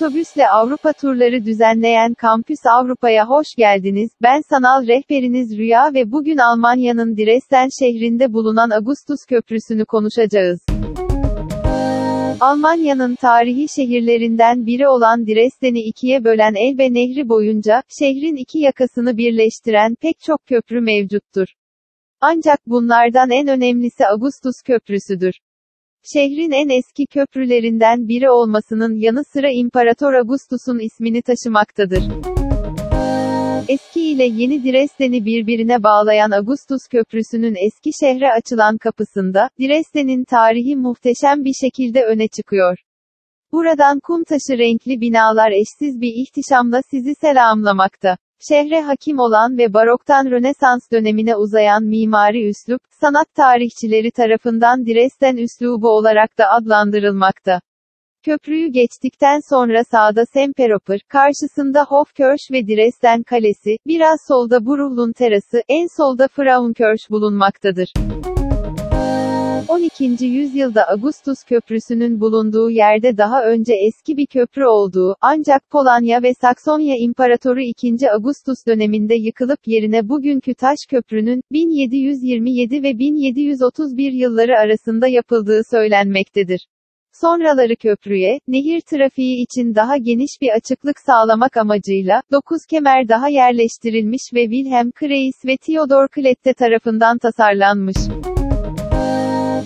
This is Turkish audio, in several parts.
Otobüsle Avrupa turları düzenleyen Kampüs Avrupa'ya hoş geldiniz. Ben sanal rehberiniz Rüya ve bugün Almanya'nın Dresden şehrinde bulunan Augustus Köprüsü'nü konuşacağız. Almanya'nın tarihi şehirlerinden biri olan Dresden'i ikiye bölen Elbe Nehri boyunca, şehrin iki yakasını birleştiren pek çok köprü mevcuttur. Ancak bunlardan en önemlisi Augustus Köprüsü'dür. Şehrin en eski köprülerinden biri olmasının yanı sıra İmparator Augustus'un ismini taşımaktadır. Eski ile yeni Dresden'i birbirine bağlayan Augustus Köprüsü'nün eski şehre açılan kapısında, Dresden'in tarihi muhteşem bir şekilde öne çıkıyor. Buradan kum taşı renkli binalar eşsiz bir ihtişamla sizi selamlamakta. Şehre hakim olan ve baroktan Rönesans dönemine uzayan mimari üslup, sanat tarihçileri tarafından Dresden üslubu olarak da adlandırılmakta. Köprüyü geçtikten sonra sağda Semperoper, karşısında Hofkirch ve Dresden Kalesi, biraz solda Bruhlun Terası, en solda Frauenkirch bulunmaktadır. 12. yüzyılda Augustus Köprüsü'nün bulunduğu yerde daha önce eski bir köprü olduğu, ancak Polonya ve Saksonya İmparatoru 2. Augustus döneminde yıkılıp yerine bugünkü taş köprünün, 1727 ve 1731 yılları arasında yapıldığı söylenmektedir. Sonraları köprüye, nehir trafiği için daha geniş bir açıklık sağlamak amacıyla, 9 kemer daha yerleştirilmiş ve Wilhelm Kreis ve Theodor Klette tarafından tasarlanmış.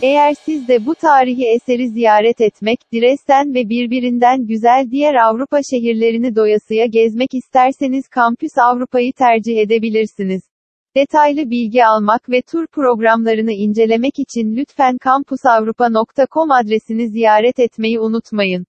Eğer siz de bu tarihi eseri ziyaret etmek, Dresden ve birbirinden güzel diğer Avrupa şehirlerini doyasıya gezmek isterseniz Kampüs Avrupa'yı tercih edebilirsiniz. Detaylı bilgi almak ve tur programlarını incelemek için lütfen kampusavrupa.com adresini ziyaret etmeyi unutmayın.